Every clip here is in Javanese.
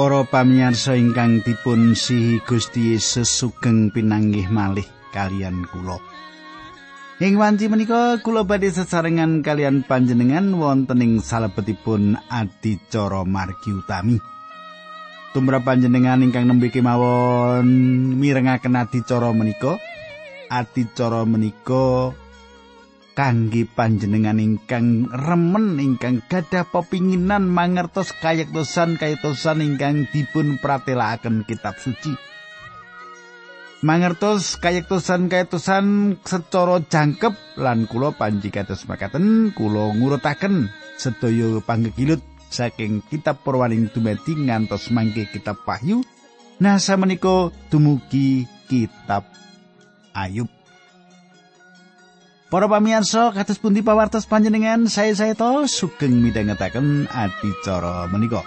Para pamirsa ingkang dipun sihi Gusti Yesus sugeng pinanggih malih kalian kula. Ing wanci menika kula badhe sesarengan kalian panjenengan wonten ing salebetipun adicara margi utami. Tumrap panjenengan ingkang nembe kemawon mirengaken adicara menika. Adicara menika kangge panjenengan ingkang remen ingkang gadah pepinginan mangertos kayektosan kayektosan ingkang dipun pratelakaken kitab suci. Mangertos kayektosan kayektosan secara jangkep lan kula panji kados makaten kula ngurutaken sedaya panggegilut saking kitab Purwaning dumadi ngantos mangke kitab Wahyu. Nah samenika dumugi kitab Ayub. Para pamirsa, kados pundi pawartos panjenengan? Saya saya to sugeng midhangetaken adicara menika.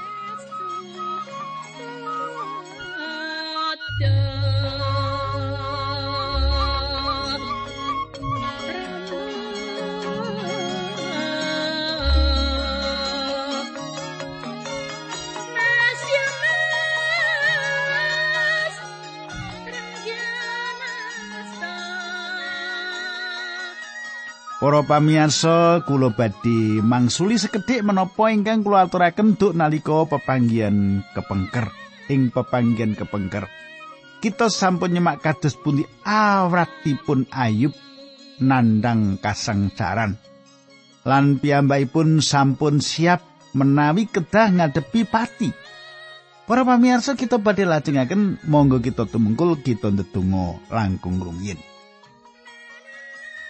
Para pamirsa, kula badhe mangsuli sekedhik menapa ingkang kula aturaken duk nalika pepanggihan kepengker. Ing pepanggihan kepengker, kita sampun nyemak kados pundi awratipun Ayub nandang kasangsaran. Lan piyambakipun sampun siap menawi kedah ngadepi pati. Para pamirsa kita badhe lajengaken monggo kita tumungkul kita ndedonga langkung rumiyin.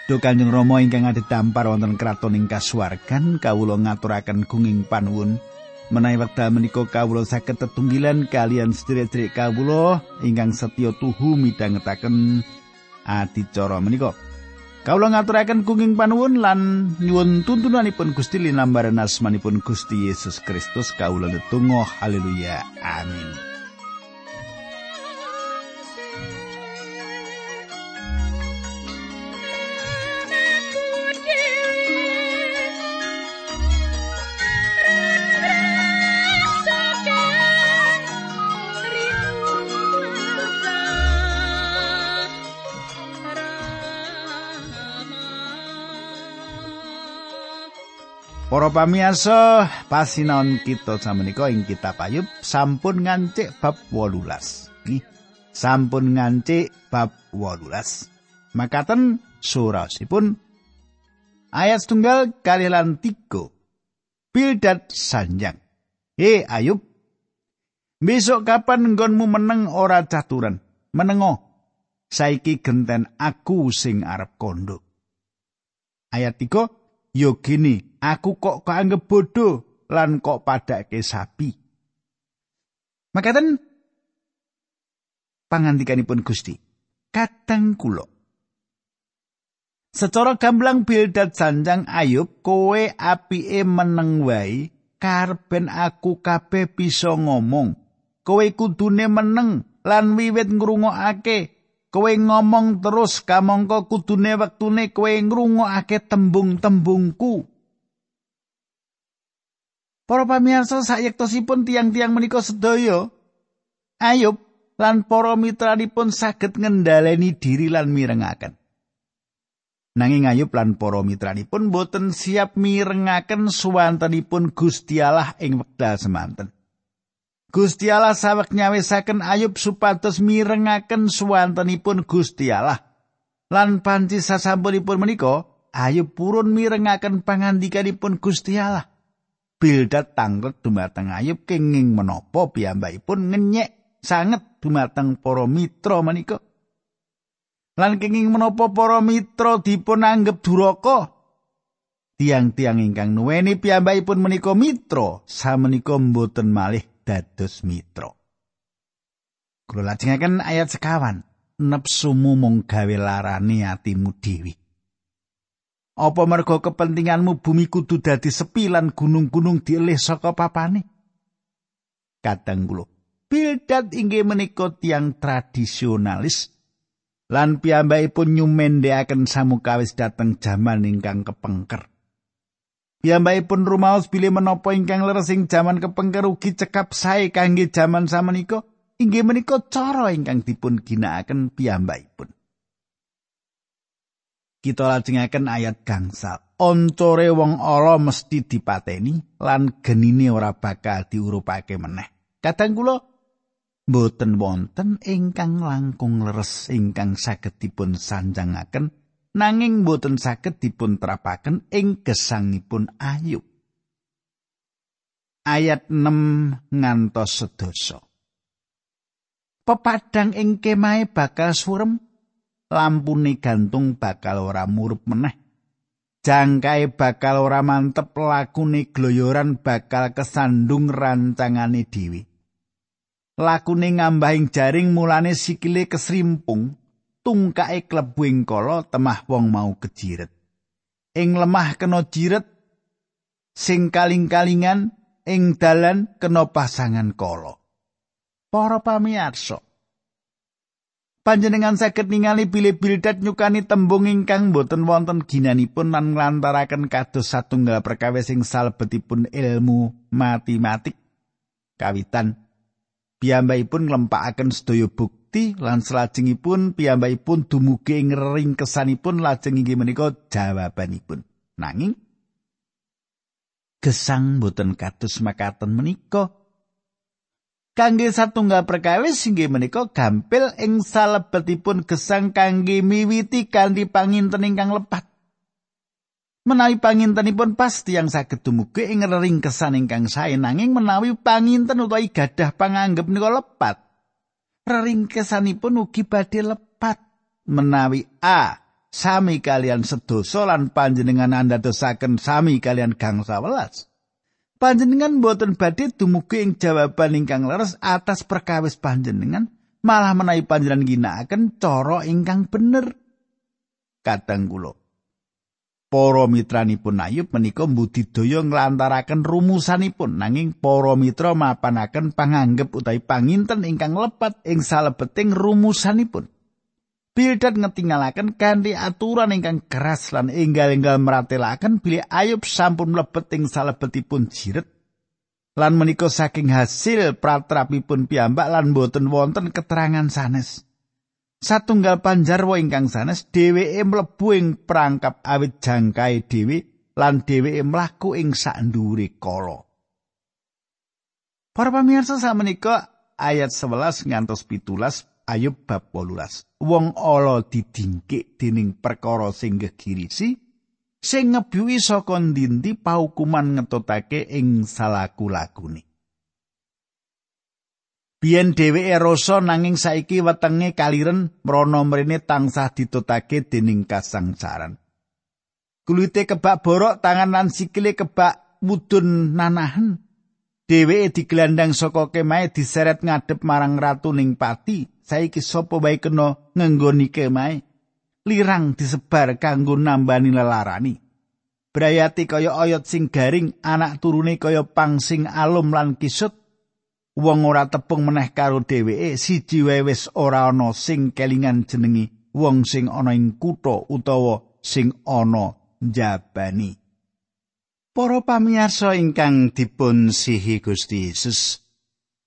Duh Kanjeng Rama ingkang adhedhampar wonten kraton ing kasuwargan kawula ngaturaken gunging panuwun menawi wekdal menika kawula saged tetunggilan kalian sedherek-sedherek kawula ingkang setya tuhu midhangetaken adicara menika. Kawula ngaturaken gunging panuwun lan nyuwun tuntunanipun Gusti linambaran asmanipun Gusti Yesus Kristus kawula netunggal haleluya amin. Para pamirsa, pasinaon kita samenika ing kitab Ayub sampun ngancik bab 18. Nggih, sampun ngancik bab 18. Makaten surasipun ayat setunggal kali lan tiga. Bildad sanjang. He Ayub, besok kapan nggonmu meneng ora caturan? Menengo. Saiki genten aku sing arep kondo. Ayat 3 Yo gini, aku kok kaanggep bodoh lan kok padake sapi. Makaten pangandikanipun Gusti, kadang kula. Secara gamblang Bildad Sanjang Ayub kowe apike meneng wae karben aku kabeh bisa ngomong. Kowe kudune meneng lan wiwit ngrungokake kowe ngomong terus kamangka kudune wektune kowe ngrungokake tembung-tembungku. Para pamirsa sayektosipun tiang-tiang menika sedaya Ayub lan para mitranipun saged ngendhaleni diri lan mirengaken. Nanging Ayub lan para mitranipun boten siap mirengaken suwantenipun Gusti Allah ing wekdal semanten. Gusti Allah sawek nyawisaken Ayub supados mirengaken suwantenipun Gusti Allah. Lan panci sasampunipun menika, Ayub purun mirengaken pangandikanipun Gusti Allah. Bildad tanglet dumateng Ayub kenging menapa piyambakipun ngenyek sanget dumateng para mitra menika. Lan kenging menapa para mitra dipun anggap duraka. Tiang-tiang ingkang nuweni piyambakipun menika mitra, samenika mboten malih dados mitra. Kula lajengaken ayat sekawan. Nepsumu mung gawe larane atimu dhewe. Apa mergo kepentinganmu bumi kudu dadi sepi lan gunung-gunung dielih saka papane? Kadang kula Bildad inggih menika tiang tradisionalis lan piyambakipun nyumendheaken samukawis dhateng jaman ingkang kepengker. Piyambakipun rumaos bilih menapa ingkang leres ing jaman kepengker ugi cekap sae kangge jaman samenika inggih menika cara ingkang dipun ginakaken piyambakipun. Kita lajengaken ayat gangsal. Oncore wong ala mesti dipateni lan genine ora bakal diurupake meneh. Kadang kula boten wonten ingkang langkung leres ingkang saged dipun sanjangaken nanging boten saged dipun terapaken ing gesangipun Ayub. Ayat 6 ngantos sedasa. Pepadang ing kemahe bakal surem, lampune gantung bakal ora murup meneh. Jangkae bakal ora mantep lakune gloyoran bakal kesandung rancangane dhewe. Lakune ngambahing jaring mulane sikile kesrimpung, tungkae klebu ing kala temah wong mau kejiret. Ing lemah kena jiret sing kaling-kalingan ing dalan kena pasangan kala. Para pamirsa, panjenengan saged ningali bilih Bildad nyukani tembung ingkang boten wonten ginanipun lan nglantaraken kados satunggal perkawis sing salebetipun ilmu matematik kawitan piyambakipun nglempakaken sedaya bukti bukti lan salajengipun piyambakipun dumugi ing ringkesanipun lajeng inggih menika jawabanipun. Nanging gesang boten kados makaten menika. Kangge satunggal perkawis inggih menika gampil ing salebetipun gesang kangge miwiti kanthi panginten ingkang lepat. Menawi pangintenipun pas tiyang saged dumugi ing ringkesan ingkang sae nanging menawi panginten utawi gadah panganggep nika lepat reringkesanipun ugi badhe lepat menawi A sami kalian sedoso lan panjenengan anda dosaken sami kalian gangsa welas. Panjenengan boten badhe dumugi ing jawaban ingkang leres atas perkawis panjenengan, malah menawi panjenengan ginakaken cara ingkang bener. Kadang kula para mitranipun Ayub menika mbudidaya nglantaraken rumusanipun nanging para mitra mapanaken panganggep utawi panginten ingkang lepat ing salebeting rumusanipun. Bildad ngetingalaken kanthi aturan ingkang keras lan enggal-enggal meratelaken bilih Ayub sampun mlebet ing salebetipun jiret lan menika saking hasil pratrapipun piyambak lan boten wonten keterangan sanes. Satunggal panjarwa ingkang sanes dheweke mlebu ing perangkap awit jangkae dhewe lan dheweke mlaku ing sandure kala. Para pamirsa samenika ayat 11 ngantos pitulas Ayub bab 18. Wong ala didingkik dening perkara sing gegirisi sing ngebyuhi saka ndindi paukuman ngetotake ing salaku lagune. Biyen dheweke rasa nanging saiki wetenge kaliren mrana mrene tansah ditutake dening kasangsaran. Kulite kebak borok tangan lan sikile kebak mudun nanahan. Dheweke digelandang saka kemahe diseret ngadep marang ratu ning pati. Saiki sapa wae kena ngenggoni kemahe. Lirang disebar kanggo nambani lelarani. Brayati kaya oyot sing garing, anak turune kaya pang sing alum lan kisut. Wong ora tepung meneh karo dheweke siji wae wis ora ana sing kelingan jenengi wong sing ana ing kutha utawa sing ana njabani Para pamirsa ingkang dipun sihi Gusti Yesus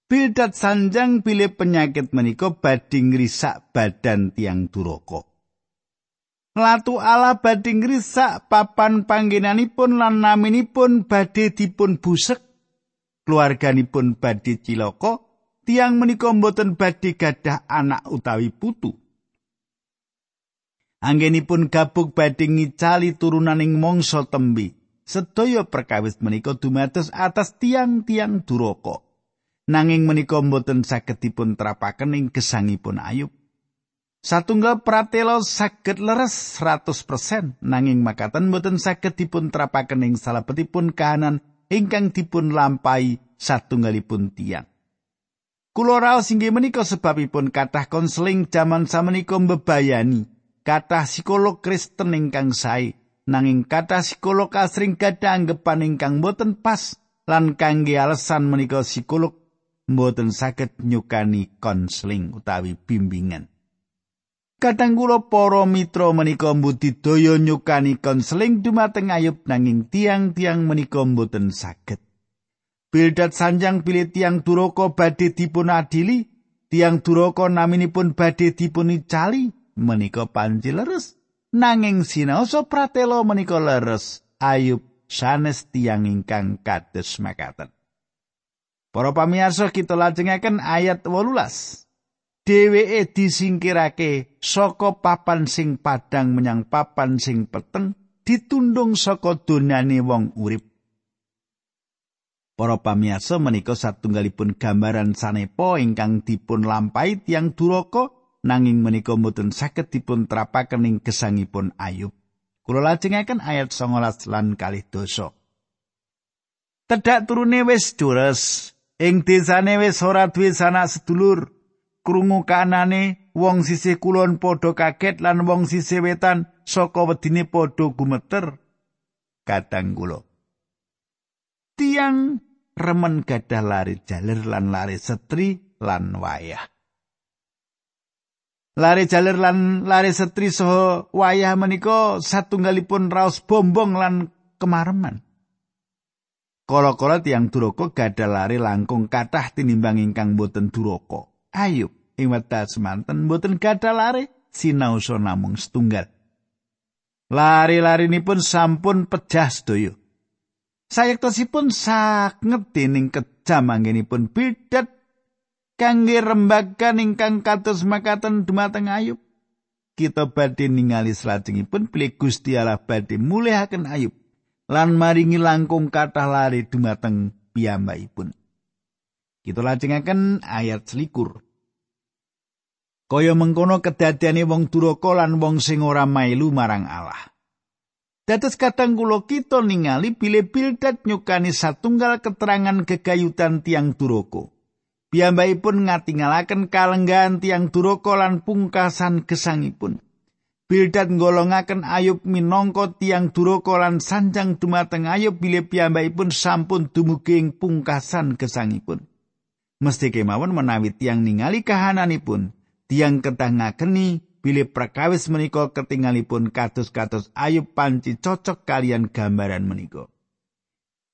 Bildat sanjang pilih penyakit menika badhe ngrisak badan tiang duraka. Latu ala badhe ngrisak papan panggenanipun lan naminipun badhe dipun busek keluarganipun badhe cilaka tiang menika mboten badhe gadah anak utawi putu. Anggenipun gabuk badhe ngicali turunaning mangsa tembi sedaya perkawis menika dumados atas tiang-tiang duraka. Nanging menika mboten saged dipun terapaken ing gesangipun ayub. Satunggal pratela saged leres 100% nanging makaten mboten saged dipun terapaken ing salebetipun kahanan ingkang dipun lampahi satunggalipun tiang. Kulo raos inggih menika sebabipun kathah konseling jaman samenika mbebayani kathah psikolog Kristen ingkang sae nanging kathah psikolog asring gadah anggapan ingkang boten pas lan kangge alasan menika psikolog boten saged nyukani konseling utawi bimbingan. Kadang kula para mitra menika mbudidaya nyukani konseling dumateng Ayub nanging tiang-tiang menika mboten saged. Bildad sanjang pilih tiang duraka badhe dipun adili, tiang duraka naminipun badhe dipun icali menika panci leres. Nanging sinaosa pratela menika leres. Ayub sanes tiang ingkang kados makaten. Para pamirsa kita lajengaken ayat 18. Dheweke disingkirake saka papan sing padang menyang papan sing peteng ditundung saka donyane wong urip Para pamirsa menika satunggalipun gambaran sanepa ingkang dipun lampahi tiang duraka nanging menika mboten saged dipun trapaken ing gesangipun Ayub. Kula lajengaken ayat 19 lan kalih dosa. Tedak turune wis dures, ing desane wis ora duwe sanak sedulur, krungu kanane wong sisih kulon padha kaget lan wong sisih wetan saka wedine padha gumeter. Kadang kula tiang remen gadah lari jalir lan lari setri lan wayah. Lari jalir lan lari setri saha wayah menika satunggalipun raos bombong lan kemareman. Kala-kala tiang duraka gadah lari langkung kathah tinimbang ingkang boten duraka. Ayub ing wekdal semanten boten gadah lare sinaosa namung setunggal. Lari-larinipun sampun pejah sedaya. Sayektosipun sanget dening kejam anggenipun bidat kangge rembagan ingkang kados makaten dumateng Ayub. Kita badhe ningali salajengipun pilih Gusti Allah badhe mulihaken Ayub lan maringi langkung kathah lari dumateng piyambakipun. Kita lajengaken ayat selikur. Kaya mengkono kedadeane wong duraka lan wong sing ora mailu marang Allah. Dados kadang kula kita ningali bilih Bildad nyukani satunggal keterangan kegayutan tiang duraka. Piyambakipun ngatingalaken kalenggahan tiang duraka lan pungkasan gesangipun. Bildad nggolongaken Ayub minangka tiang duraka lan sanjang dumateng Ayub bilih piyambakipun sampun dumugi ing pungkasan gesangipun. Mesti kemawon menawi tiang ningali kahananipun, tiang kedah bilih prakawis menika ketinggalipun kados-kados ayub panci cocok kalian gambaran menika.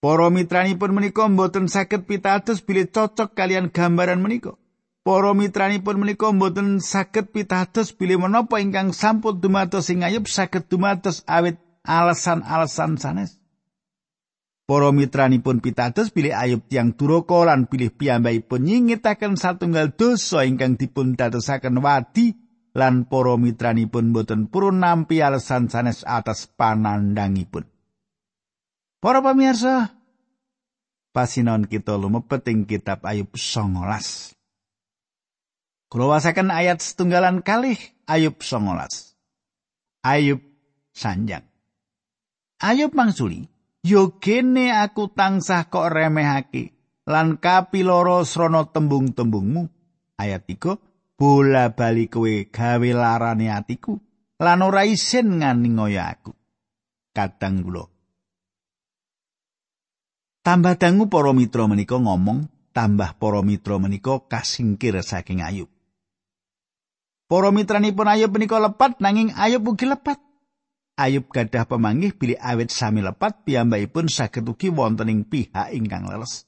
Para mitranipun menika mboten saged pitados bilih cocok kalian gambaran menika. Para mitranipun menika mboten saged pitados bilih menapa ingkang sampun dumados sing ayub saged dumados awit alasan-alasan sanes. Para mitranipun pitados pilih Ayub tiang duraka lan pilih piyambakipun nyingitaken satunggal dosa ingkang dipun dadosaken wadi lan para mitranipun boten purun nampi alasan sanes atas panandangipun. Para pamirsa, pasinon kita lumebet ing kitab Ayub 19. Kula wasaken ayat setunggalan kalih Ayub 19. Ayub sanjang. Ayub mangsuli, Yogene aku tansah kok remehake lan kapiloro srana tembung-tembungmu. Ayat 3 bola bali kowe gawe larane atiku lan ora isin ngani ngoyo aku. Kadang kula Tambah dangu para mitra menika ngomong, tambah para mitra menika kasingkir saking Ayub. Para mitranipun Ayub menika lepat nanging Ayub ugi lepat. Ayub gadah pemanggih bilih awet sami lepat piyambakipun saged ugi wonten ing pihak ingkang leres.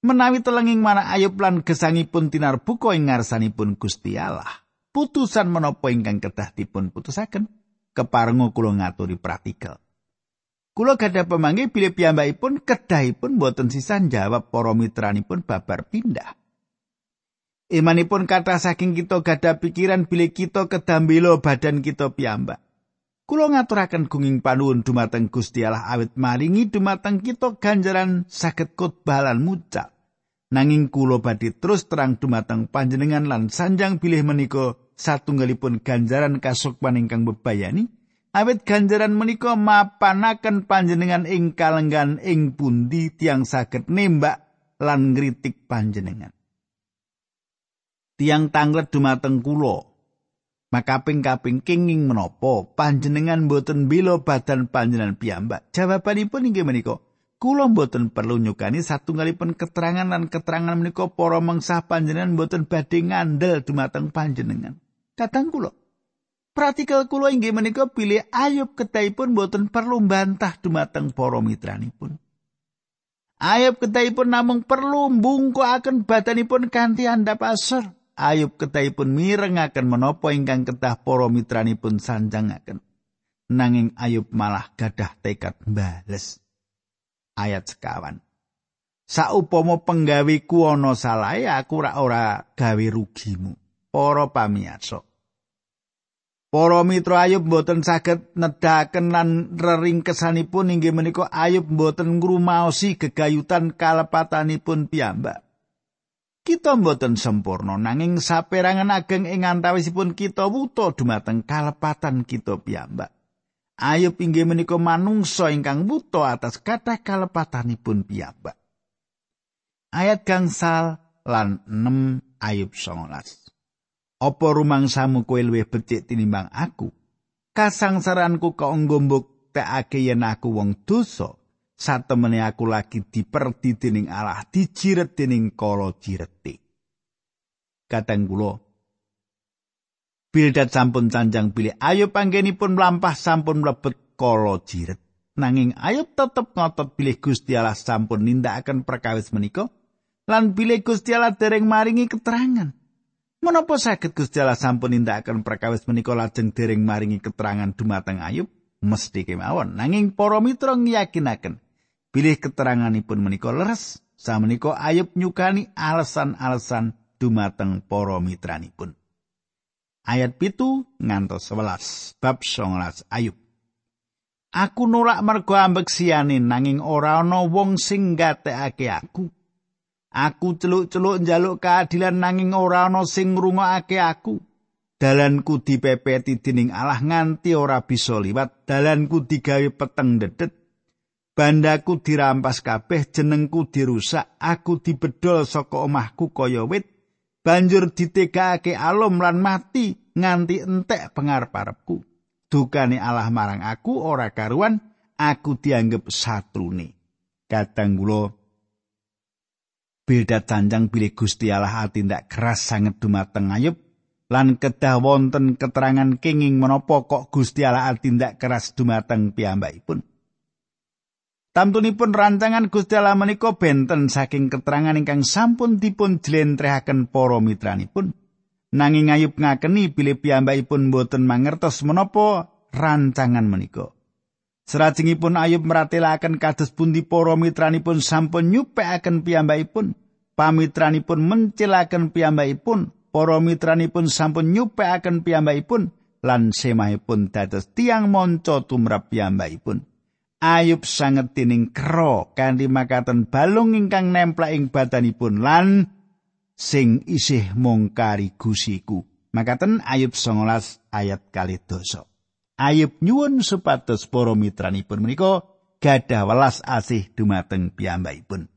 Menawi telenging mana Ayub lan gesangipun tinarbuka ing ngarsanipun Gusti Allah. Putusan menapa ingkang kedah dipun putusaken keparenga kula ngaturi praktikal. Kula gadah pemanggih bilih piyambakipun kedahipun boten sisan jawab para mitranipun babar pindah. Imanipun kata saking kita gadah pikiran bilih kita kedambelo badan kita piyambak. Kulo ngaturaken gunging panuwun dumateng Gusti Allah awit maringi dumateng kita ganjaran saged khotbah lan mucal. Nanging kulo badhe terus terang dumateng panjenengan lan sanjang bilih menika satunggalipun ganjaran kasukman ingkang bebayani. Awit ganjaran menika mapanaken panjenengan ing kalenggan ing pundi tiang saged nembak lan ngritik panjenengan. Tiang tanglet dumateng kulo Makaping-kaping kenging menapa panjenengan boten bila badan panjenengan piyambak? Jawabanipun inggih menika, kula boten perlu nyukani satunggalipun keterangan lan keterangan menika para mengsah panjenengan boten badhe ngandel dumateng panjenengan. Kadang kula Pratikel kula inggih menika pilih Ayub kedahipun boten perlu bantah dumateng para mitranipun. Ayub kedahipun namung perlu mbungkuaken badanipun kanthi andhap asor. Ayub kedahipun mirengaken menapa ingkang kedah para mitranipun sanjangaken. Nanging Ayub malah gadah tekad bales. Ayat sekawan. Saupama penggaweku ana salah aku ora ora gawe rugimu. Para pamirsa. Para mitra Ayub boten saged nedahaken lan reringkesanipun inggih menika Ayub boten ngrumaosi gegayutan kalepatanipun piyambak. Kita boten sempurna nanging saperangan ageng ing antawisipun kita wuta dumateng kalepatan kita piyambak. Ayub inggih menika manungsa ingkang wuta atas kathah kalepatanipun piyambak. Ayat gangsal lan 6 Ayub 19. Apa rumangsamu kowe luwih becik tinimbang aku? Kasangsaranku kok nggombok tekake yen aku wong dosa. Satemene aku lagi diperdi dening Allah, dijiret dening kala jirete. Kateng kula Bildat sampun canjang pilih ayo panggenipun mlampah sampun mlebet kala jiret. Nanging ayub tetep ngotot pilih Gusti Allah sampun nindakaken perkawis menika lan bilih Gusti Allah dereng maringi keterangan. Menapa saged Gusti Allah sampun nindakaken perkawis menika lajeng dereng maringi keterangan dumateng Ayub? Mesti kemawon. Nanging para mitra ngiyakinaken bilih keteranganipun menika leres. Samenika Ayub nyukani alasan-alasan dumateng para mitranipun. Ayat pitu ngantos 11 bab 19 Ayub. Aku nolak mergo ambek siyane nanging ora ana wong sing gatekake aku. Aku celuk-celuk njaluk keadilan nanging ora ana sing ngrungokake aku. Dalanku dipepeti dening Allah nganti ora bisa liwat. Dalanku digawe peteng dedet. Bandaku dirampas kabeh, jenengku dirusak, aku dibedol saka omahku kaya wit. Banjur ditegakake alum lan mati nganti entek pengarep-arepku. Dukane Allah marang aku ora karuan, aku dianggep satrune. Kadang kula beda tanjang pilih Gusti Allah atindak keras sanget dumateng Ayub lan kedah wonten keterangan kenging menapa kok Gusti Allah atindak keras dumateng piyambakipun. Tamtunipun rancangan Gusti Allah menika benten saking keterangan ingkang sampun dipun jlentrehaken para mitranipun. Nanging Ayub ngakeni bilih piyambakipun boten mangertos menapa rancangan menika. Serajengipun Ayub meratelaken kados pundi para mitranipun sampun nyupekaken piyambakipun, pamitranipun mencilaken piyambakipun, para mitranipun sampun nyupekaken piyambakipun lan semahipun dados tiang monco tumrap piyambakipun. Ayub sanget tining kero kanthi makaten balung ingkang nempel ing badanipun lan sing isih mungkari gusiku. Makaten Ayub 19 ayat kali dosa. Ayub nyuwun supados para mitranipun menika gadah welas asih dumateng piyambakipun.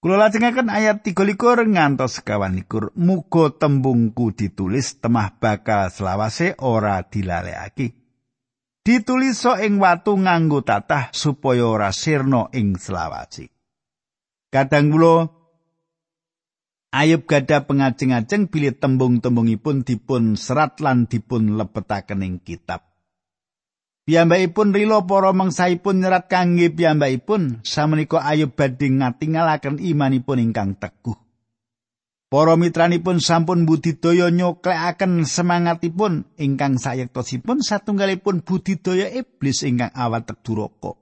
Kula lajengaken ayat 33 ngantos 21. Muga tembungku ditulis temah bakal selawase ora dilalekake. Ditulis so ing watu nganggo tatah supaya ora sirna ing selawase. Kadang kula Ayub gada pengajeng-ajeng bilih tembung-tembungipun dipun serat lan dipun lebetaken ing kitab. Piyambakipun rila para mangsaipun nyerat kangge piyambakipun samenika Ayub badhe ngatingalaken imanipun ingkang teguh. Para mitranipun sampun budidaya nyoklekaken semangatipun ingkang sayektosipun satunggalipun budidaya iblis ingkang awatek duraka.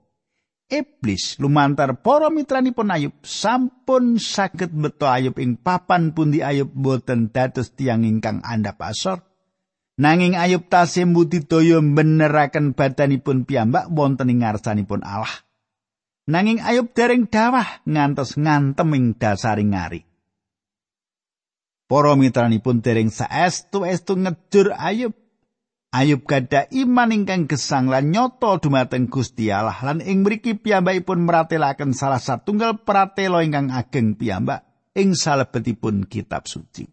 iblis lumantar para mitranipun Ayub sampun saged beto Ayub ing papan pundi Ayub boten dados tiang ingkang andhap asor. Nanging Ayub tasih mbudidaya beneraken badanipun piyambak wonten ing ngarsanipun Allah. Nanging Ayub dereng dawah ngantos ngantem ing dasaring ngari Para mitranipun dereng saestu-estu ngejur Ayub Ayub gada iman ingkang gesang lan nyoto dumateng Gusti Allah lan ing mriki piyambakipun meratelaken salah satunggal pratela ingkang ageng piyambak ing salebetipun kitab suci.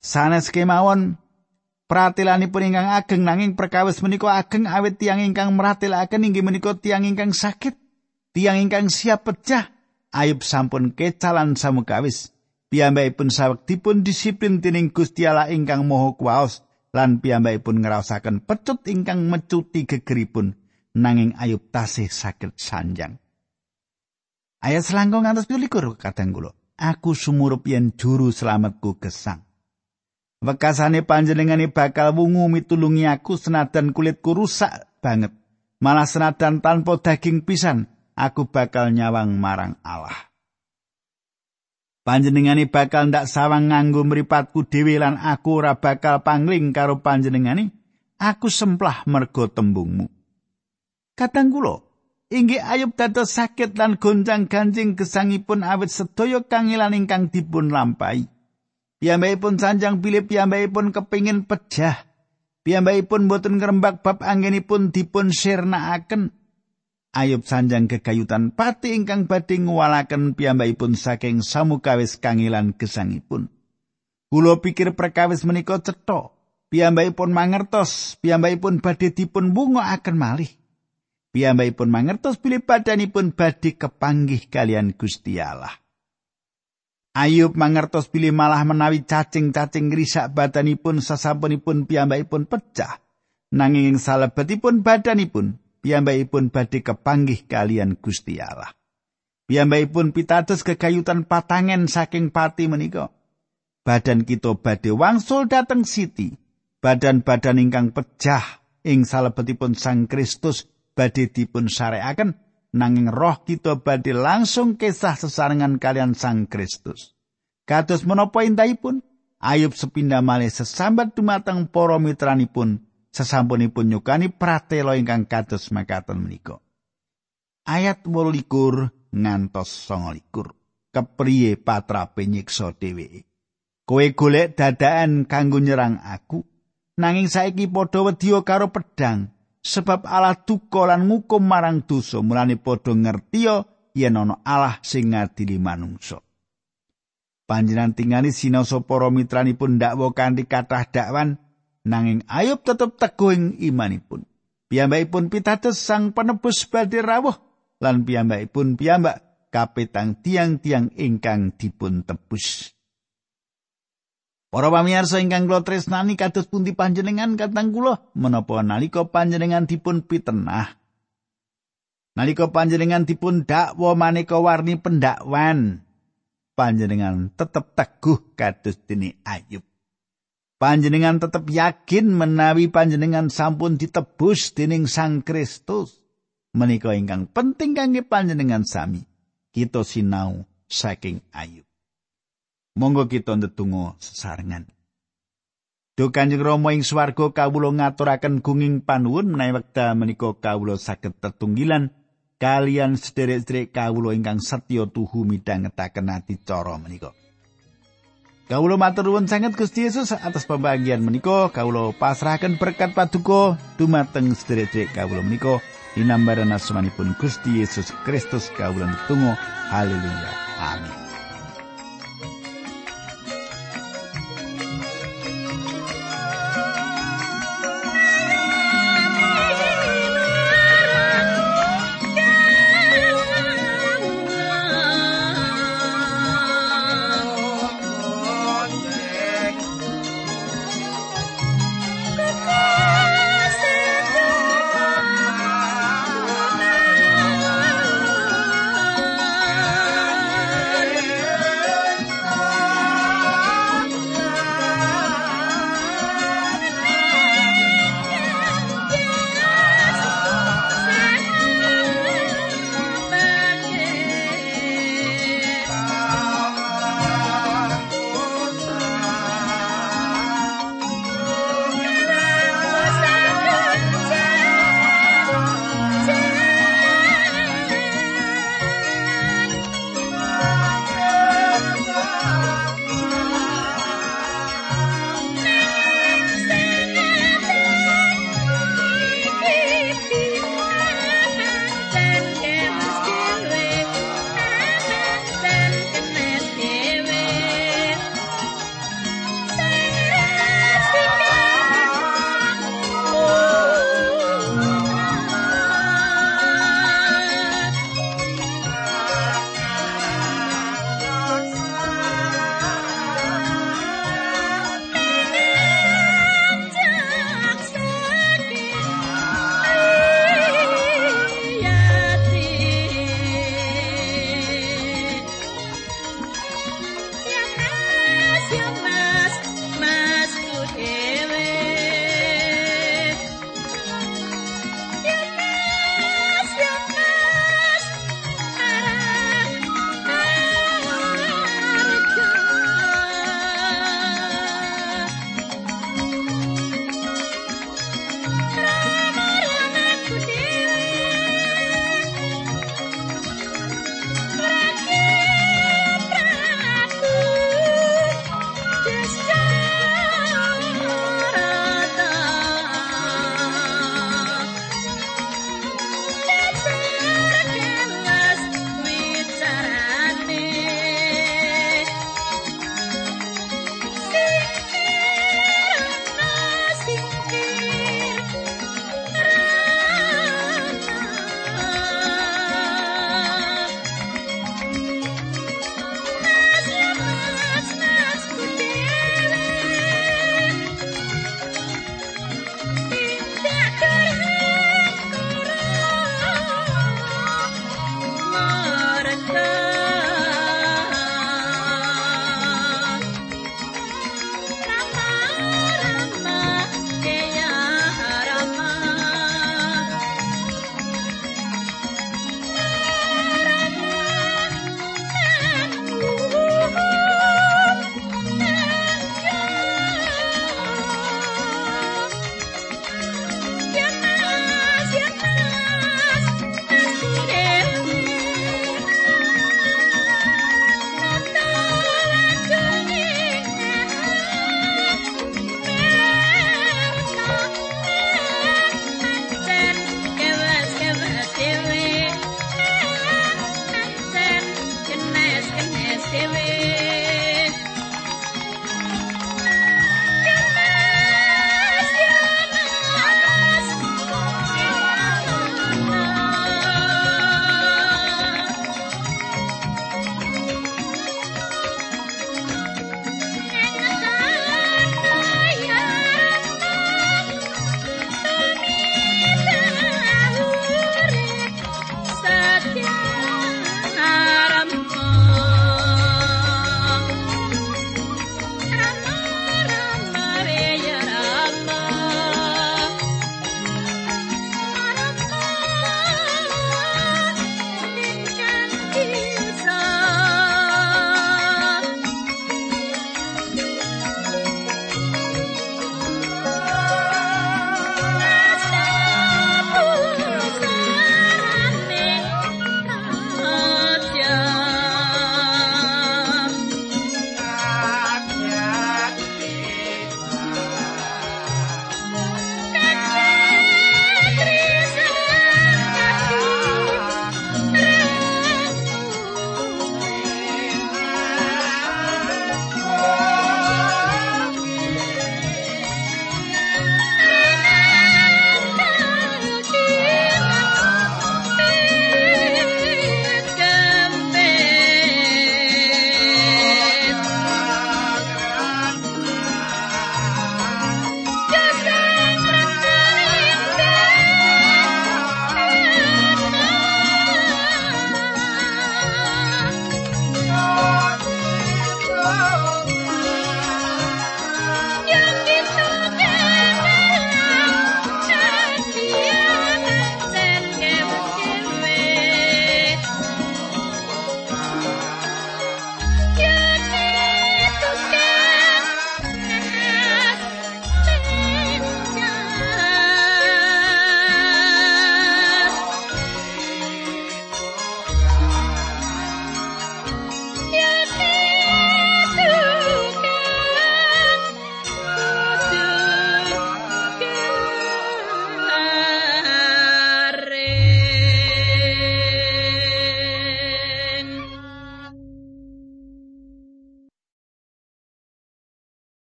Sanes kemawon pratelanipun ingkang ageng nanging perkawis menika ageng awit tiang ingkang meratelaken inggih menika tiang ingkang sakit, tiang ingkang siap pecah. Ayub sampun kecalan samukawis Piyambakipun sawektipun disiplin dening Gusti Allah ingkang Maha Kuwaos lan piyambakipun ngrasakaken pecut ingkang mecuti gegeripun nanging Ayub tasih saged sanjang. Ayat selangkung ngantos pilikur kadang kula. Aku sumurup yen juru selamatku gesang. Wekasane panjenengane bakal wungu mitulungi aku senadan kulitku rusak banget. Malah senadan tanpa daging pisan, aku bakal nyawang marang Allah. Panjenengane bakal ndak sawang nganggo mripatku dhewe lan aku ora bakal pangling karo panjenengane. Aku semplah mergo tembungmu. Kadang kula, inggih ayub dados sakit lan gonjang-ganjing gesangipun awit sedaya kangilan ingkang dipun lampahi. Piyambakipun sanjang bilih piyambakipun kepingin pejah. Piyambakipun boten ngrembak bab anggenipun dipun sirnakaken. Ayub sanjang kegayutan pati ingkang badhe nguwalaken piyambakipun saking samukawis kangilan gesangipun. Kula pikir perkawis menika cetha. Piyambakipun mangertos, piyambakipun badhe dipun bungokaken malih. piyambakipun mangertos bilih badanipun badhe kepanggih kalian Gusti Allah. Ayub mangertos bilih malah menawi cacing-cacing risak badanipun sasampunipun piyambakipun pecah. Nanging ing salebetipun badanipun piyambakipun badhe kepanggih kalian Gusti Allah. Piyambakipun pitados kekayutan patangen saking pati menika. Badan kita badhe wangsul dateng siti. Badan-badan ingkang pecah ing salebetipun Sang Kristus badhe dipun syarekaken nanging roh kita badhe langsung kisah sesarengan kalian Sang Kristus. Kados menapa indahipun Ayub sepindah malih sesambat dumateng para mitranipun sesampunipun nyukani pratela ingkang kados makaten menika. Ayat 28 ngantos 29. Kepriye patrape nyiksa dheweke? Kowe golek dadaan kanggo nyerang aku, nanging saiki padha wedi karo pedang. sebab Allah duka lan ngukum marang dosa mulane padha ngertia yen ana Allah sing ngadili manungsa panjenengan tingali sinasa para mitranipun dakwa kanthi kathah dakwan nanging ayub tetep teguh ing imanipun. Piyambakipun pitados sang penebus badhe rawuh lan piyambakipun piyambak kapetang tiang-tiang ingkang dipun tebus. Para pamirsa ingkang kula tresnani kados pundi panjenengan katang kula? Menapa nalika panjenengan dipun pitenah? Nalika panjenengan dipun dakwa maneka warni pendakwan panjenengan tetep teguh kados dene Ayub Panjenengan tetep yakin menawi panjenengan sampun ditebus dening Sang Kristus menika ingkang penting kangge panjenengan sami kita sinau saking Ayub Monggo kita ndedonga sesarengan. Duh Kanjeng Rama ing swarga kawula ngaturaken gunging panuwun menawi wekdal menika kawula saged tetunggilan kalian sederek-sederek kawula ingkang setya tuhu midhangetaken adicara menika. Kawula matur nuwun sanget Gusti Yesus atas pembagian menika. Kawula pasrahaken berkat paduka. Dumateng sederek-sederek kawula menika. Dinambaran asmanipun Gusti Yesus Kristus kawula tunggu haleluya. Amin